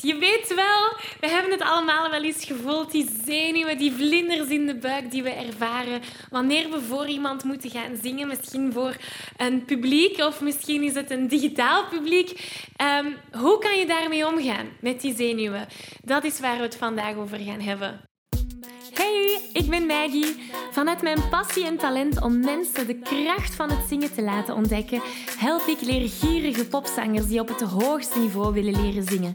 Je weet wel, we hebben het allemaal wel eens gevoeld. Die zenuwen, die vlinders in de buik die we ervaren wanneer we voor iemand moeten gaan zingen. Misschien voor een publiek of misschien is het een digitaal publiek. Ehm, hoe kan je daarmee omgaan met die zenuwen? Dat is waar we het vandaag over gaan hebben. Hey, ik ben Maggie. Vanuit mijn passie en talent om mensen de kracht van het zingen te laten ontdekken, help ik leergierige popzangers die op het hoogste niveau willen leren zingen.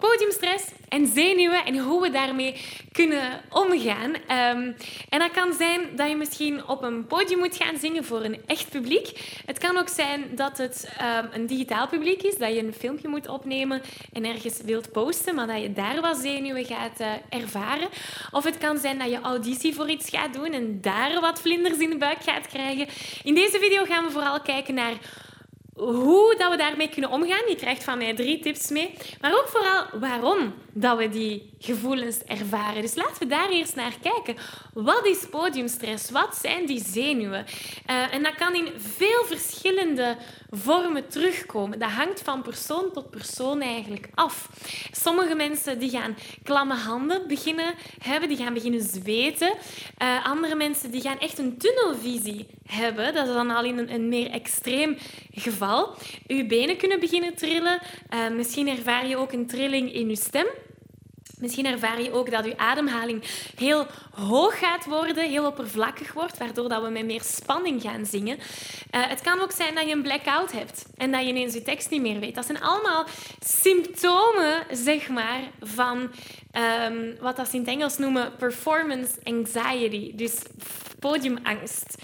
podiumstress en zenuwen en hoe we daarmee kunnen omgaan. Um, en dat kan zijn dat je misschien op een podium moet gaan zingen voor een echt publiek. Het kan ook zijn dat het um, een digitaal publiek is, dat je een filmpje moet opnemen en ergens wilt posten, maar dat je daar wat zenuwen gaat uh, ervaren. Of het kan zijn dat je auditie voor iets gaat doen en daar wat vlinders in de buik gaat krijgen. In deze video gaan we vooral kijken naar hoe dat we daarmee kunnen omgaan. Je krijgt van mij drie tips mee. Maar ook vooral waarom dat we die gevoelens ervaren. Dus laten we daar eerst naar kijken. Wat is podiumstress? Wat zijn die zenuwen? Uh, en dat kan in veel verschillende vormen terugkomen. Dat hangt van persoon tot persoon eigenlijk af. Sommige mensen die gaan klamme handen beginnen hebben, die gaan beginnen zweten. Uh, andere mensen die gaan echt een tunnelvisie hebben. Dat is dan al in een, een meer extreem geval. Uw benen kunnen beginnen trillen. Uh, misschien ervaar je ook een trilling in uw stem. Misschien ervaar je ook dat je ademhaling heel hoog gaat worden, heel oppervlakkig wordt, waardoor dat we met meer spanning gaan zingen. Uh, het kan ook zijn dat je een blackout hebt en dat je ineens je tekst niet meer weet. Dat zijn allemaal symptomen, zeg maar, van um, wat ze in het Engels noemen performance anxiety, dus podiumangst.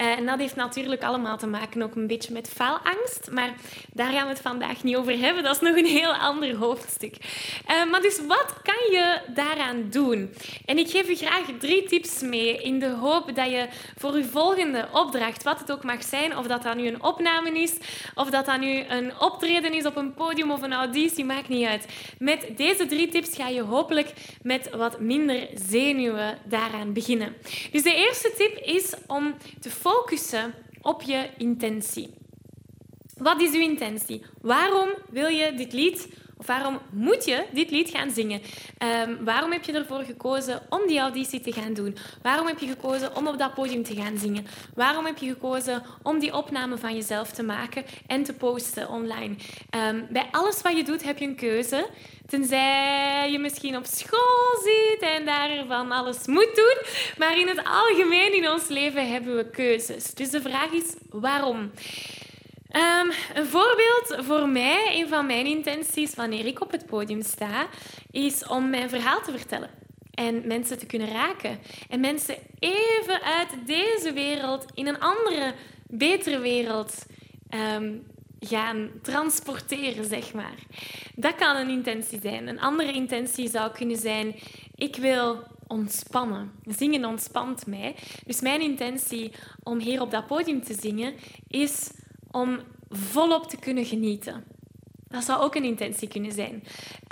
Uh, en dat heeft natuurlijk allemaal te maken ook een beetje met faalangst. Maar daar gaan we het vandaag niet over hebben. Dat is nog een heel ander hoofdstuk. Uh, maar dus wat kan je daaraan doen? En ik geef u graag drie tips mee in de hoop dat je voor uw volgende opdracht, wat het ook mag zijn, of dat dat nu een opname is, of dat dat nu een optreden is op een podium of een auditie, maakt niet uit. Met deze drie tips ga je hopelijk met wat minder zenuwen daaraan beginnen. Dus de eerste tip is om te focussen op je intentie. Wat is uw intentie? Waarom wil je dit lied of waarom moet je dit lied gaan zingen? Um, waarom heb je ervoor gekozen om die auditie te gaan doen? Waarom heb je gekozen om op dat podium te gaan zingen? Waarom heb je gekozen om die opname van jezelf te maken en te posten online? Um, bij alles wat je doet heb je een keuze. Tenzij je misschien op school zit en daarvan alles moet doen. Maar in het algemeen in ons leven hebben we keuzes. Dus de vraag is waarom? Um, een voorbeeld voor mij, een van mijn intenties wanneer ik op het podium sta, is om mijn verhaal te vertellen. En mensen te kunnen raken. En mensen even uit deze wereld in een andere, betere wereld um, gaan transporteren, zeg maar. Dat kan een intentie zijn. Een andere intentie zou kunnen zijn: ik wil ontspannen. Zingen ontspant mij. Dus mijn intentie om hier op dat podium te zingen is om volop te kunnen genieten. Dat zou ook een intentie kunnen zijn.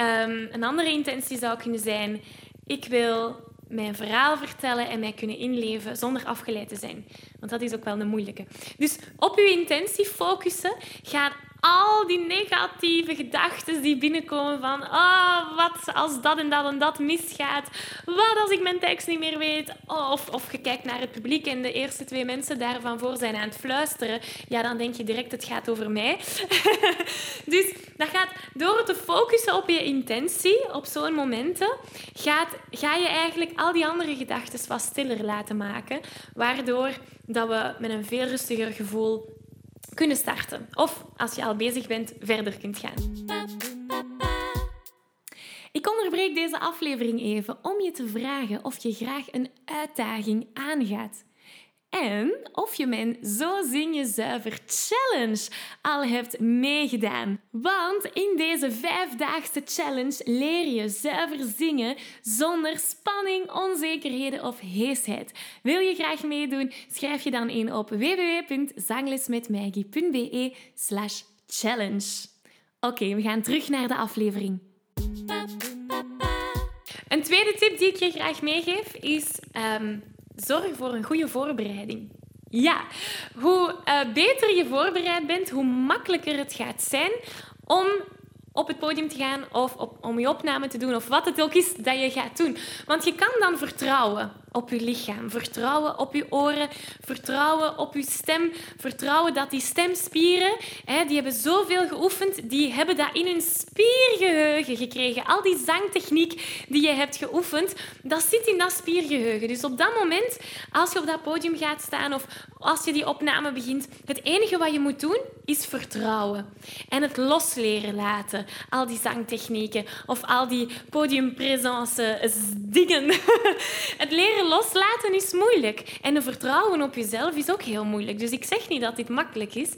Um, een andere intentie zou kunnen zijn: ik wil mijn verhaal vertellen en mij kunnen inleven zonder afgeleid te zijn. Want dat is ook wel een moeilijke. Dus op uw intentie focussen. Ga al die negatieve gedachten die binnenkomen van oh, wat als dat en dat en dat misgaat? Wat als ik mijn tekst niet meer weet? Of, of je kijkt naar het publiek en de eerste twee mensen daarvan voor zijn aan het fluisteren. Ja, dan denk je direct, het gaat over mij. dus dat gaat door te focussen op je intentie, op zo'n momenten, gaat, ga je eigenlijk al die andere gedachten wat stiller laten maken, waardoor dat we met een veel rustiger gevoel kunnen starten. Of als je al bezig bent, verder kunt gaan. Ik onderbreek deze aflevering even om je te vragen of je graag een uitdaging aangaat. En of je mijn Zo Zing Je Zuiver Challenge al hebt meegedaan. Want in deze vijfdaagse challenge leer je zuiver zingen zonder spanning, onzekerheden of heesheid. Wil je graag meedoen? Schrijf je dan in op www.zanglesmetmaggie.be slash challenge. Oké, we gaan terug naar de aflevering. Een tweede tip die ik je graag meegeef is... Um, zorg voor een goede voorbereiding. Ja, hoe uh, beter je voorbereid bent, hoe makkelijker het gaat zijn om op het podium te gaan of op, om je opname te doen of wat het ook is dat je gaat doen. Want je kan dan vertrouwen op je lichaam, vertrouwen op je oren, vertrouwen op je stem, vertrouwen dat die stemspieren, hè, die hebben zoveel geoefend, die hebben dat in hun spiergeheugen gekregen. Al die zangtechniek die je hebt geoefend, dat zit in dat spiergeheugen. Dus op dat moment, als je op dat podium gaat staan of als je die opname begint, het enige wat je moet doen is vertrouwen en het losleren laten. Al die zangtechnieken of al die podiumpresence dingen. Het leren loslaten is moeilijk. En een vertrouwen op jezelf is ook heel moeilijk. Dus ik zeg niet dat dit makkelijk is.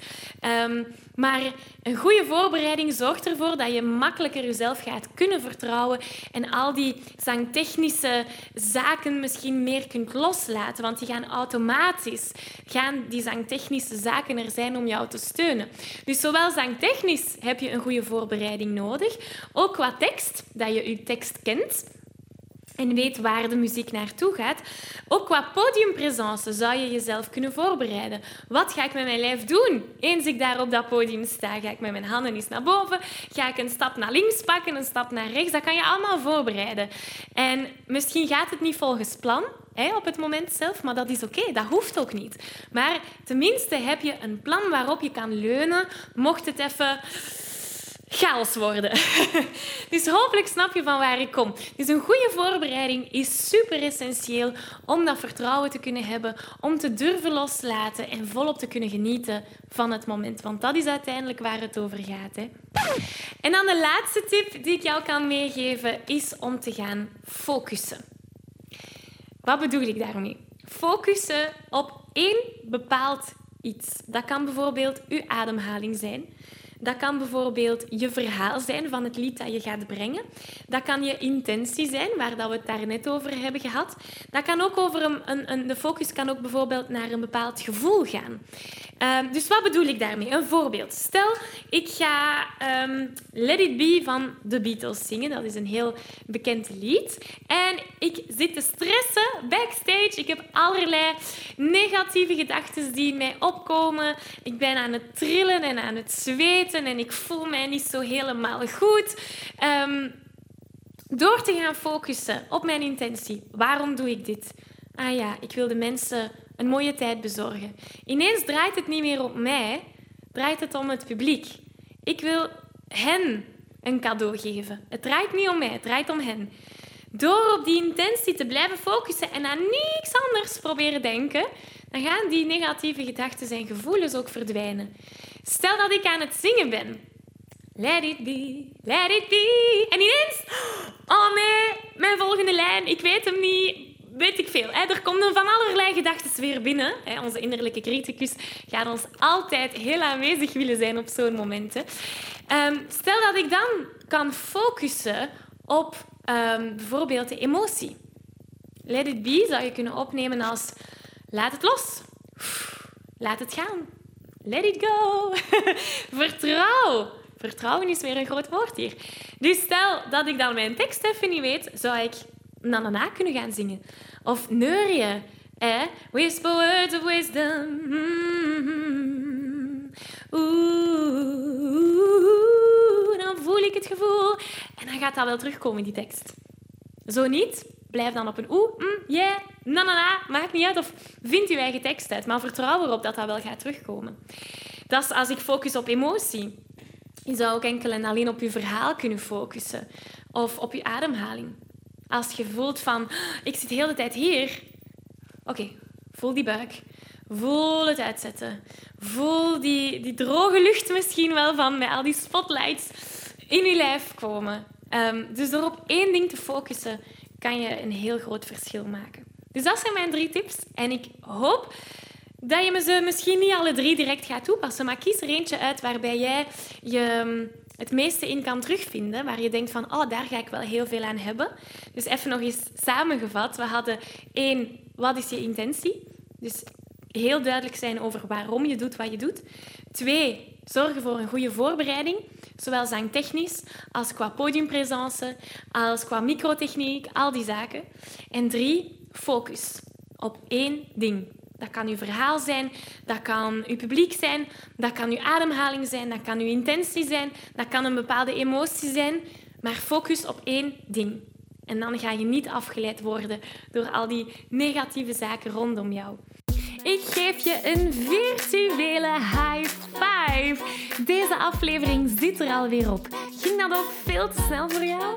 Um, maar een goede voorbereiding zorgt ervoor dat je makkelijker jezelf gaat kunnen vertrouwen en al die zangtechnische zaken misschien meer kunt loslaten. Want die gaan automatisch, gaan die zangtechnische zaken er zijn om jou te steunen. Dus zowel zangtechnisch heb je een goede voorbereiding nodig, ook qua tekst, dat je je tekst kent en weet waar de muziek naartoe gaat. Ook qua podiumpresence zou je jezelf kunnen voorbereiden. Wat ga ik met mijn lijf doen? Eens ik daar op dat podium sta, ga ik met mijn handen eens naar boven, ga ik een stap naar links pakken, een stap naar rechts. Dat kan je allemaal voorbereiden. En misschien gaat het niet volgens plan, hè, op het moment zelf, maar dat is oké, dat hoeft ook niet. Maar tenminste heb je een plan waarop je kan leunen, mocht het even chaos worden. dus hopelijk snap je van waar ik kom. Dus een goede voorbereiding is super essentieel om dat vertrouwen te kunnen hebben, om te durven loslaten en volop te kunnen genieten van het moment. Want dat is uiteindelijk waar het over gaat. Hè. En dan de laatste tip die ik jou kan meegeven is om te gaan focussen. Wat bedoel ik daarmee? Focussen op één bepaald iets. Dat kan bijvoorbeeld uw ademhaling zijn. Dat kan bijvoorbeeld je verhaal zijn van het lied dat je gaat brengen. Dat kan je intentie zijn, waar dat we het daar net over hebben gehad. Dat kan ook over een, een de focus kan ook bijvoorbeeld naar een bepaald gevoel gaan. Ehm, dus wat bedoel ik daarmee? Een voorbeeld. Stel, ik ga um, Let It Be van The Beatles zingen. Dat is een heel bekend lied. En ik zit te stressen backstage. Ik heb allerlei negatieve gedachten die in mij opkomen. Ik ben aan het trillen en aan het zweten en ik voel mij niet zo helemaal goed. Um, door te gaan focussen op mijn intentie. Waarom doe ik dit? Ah ja, ik wil de mensen een mooie tijd bezorgen. Ineens draait het niet meer op mij, draait het om het publiek. Ik wil hen een cadeau geven. Het draait niet om mij, het draait om hen. Door op die intentie te blijven focussen en aan niks anders proberen denken, dan gaan die negatieve gedachten en gevoelens ook verdwijnen. Stel dat ik aan het zingen ben. Let it be, let it be. En ineens, oh nee, mijn volgende lijn, ik weet hem niet weet ik veel. Hè? Er komen van allerlei gedachten weer binnen. Hè? Onze innerlijke criticus gaat ons altijd heel aanwezig willen zijn op zo'n momenten. Ehm, stel dat ik dan kan focussen op um, bijvoorbeeld de emotie. Let it be zou je kunnen opnemen als laat het los. Laat het gaan. Let it go. Vertrouw. Vertrouwen is weer een groot woord hier. Dus stel dat ik dan mijn tekst even niet weet, zou ik dan daarna kunnen gaan zingen. Of neurien. Eh? Whisper words of wisdom. Mm-hmm. Oeh, dan voel ik het gevoel. En dan gaat dat wel terugkomen die tekst. Zo niet, blijf dan op een oeh, mm, yeah, na na, maakt niet uit. Of vind je eigen tekst uit, maar vertrouw erop dat dat wel gaat terugkomen. Dat is als ik focus op emotie. Je zou ook enkel en alleen op je verhaal kunnen focussen. Of op je ademhaling. Als je voelt van, ik zit de hele tijd hier. Oké, voel die buik. Voel het uitzetten. Voel die, die droge lucht misschien wel van met al die spotlights in je lijf komen. Um, dus door op één ding te focussen, kan je een heel groot verschil maken. Dus dat zijn mijn drie tips. En ik hoop dat je me ze misschien niet alle drie direct gaat toepassen, maar kies er eentje uit waarbij jij je ehm, het meeste in kan terugvinden, waar je denkt van, oh, daar ga ik wel heel veel aan hebben. Dus even nog eens samengevat. We hadden één, wat is je intentie? Dus heel duidelijk zijn over waarom je doet wat je doet. Twee, zorgen voor een goede voorbereiding, zowel zangtechnisch als qua podiumpresence, als qua microtechniek, al die zaken. En drie, focus op één ding. Dat kan uw verhaal zijn, dat kan uw publiek zijn, dat kan uw ademhaling zijn, dat kan uw intentie zijn, dat kan een bepaalde emotie zijn. Maar focus op één ding. En dan ga je niet afgeleid worden door al die negatieve zaken rondom jou. Ik geef je een virtuele high five. Deze aflevering zit er alweer op. Ging dat ook veel te snel voor jou?